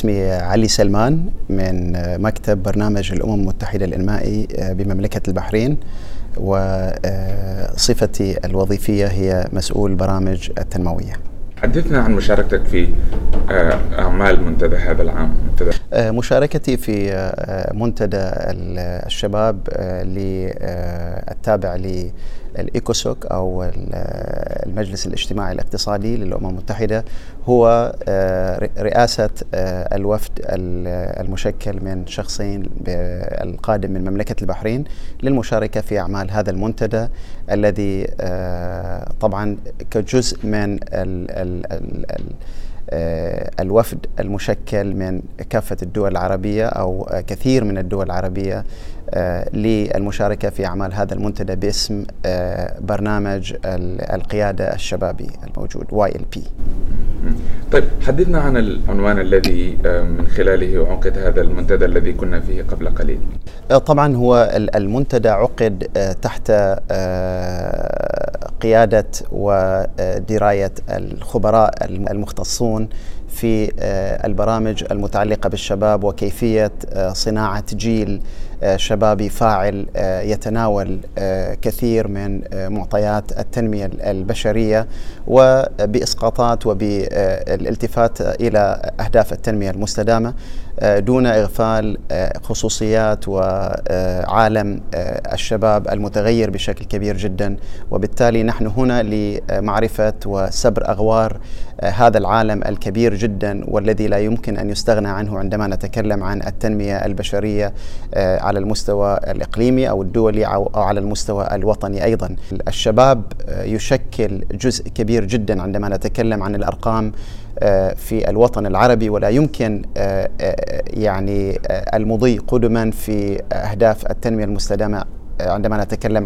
اسمي علي سلمان من مكتب برنامج الأمم المتحدة الإنمائي بمملكة البحرين وصفتي الوظيفية هي مسؤول برامج التنموية. حدثنا عن مشاركتك في أعمال منتدى هذا العام. منتدى مشاركتي في منتدى الشباب التابع الايكوسوك أو المجلس الاجتماعي الاقتصادي للأمم المتحدة هو رئاسة الوفد المشكل من شخصين القادم من مملكة البحرين للمشاركة في أعمال هذا المنتدى الذي طبعا كجزء من ال الوفد المشكل من كافة الدول العربية أو كثير من الدول العربية للمشاركة في أعمال هذا المنتدى باسم برنامج القيادة الشبابي الموجود YLP طيب حدثنا عن العنوان الذي من خلاله عقد هذا المنتدى الذي كنا فيه قبل قليل. طبعا هو المنتدى عقد تحت قيادة ودراية الخبراء المختصون في البرامج المتعلقة بالشباب وكيفية صناعة جيل شبابي فاعل يتناول كثير من معطيات التنمية البشرية وبإسقاطات وبالالتفات إلى أهداف التنمية المستدامة. دون إغفال خصوصيات وعالم الشباب المتغير بشكل كبير جدا. وبالتالي نحن هنا لمعرفة وسبر أغوار هذا العالم الكبير جدا والذي لا يمكن أن يستغنى عنه عندما نتكلم عن التنمية البشرية على المستوى الإقليمي أو الدولي أو على المستوى الوطني أيضا. الشباب يشكل جزء كبير جدا عندما نتكلم عن الأرقام في الوطن العربي ولا يمكن يعني المضي قدما في أهداف التنمية المستدامة عندما نتكلم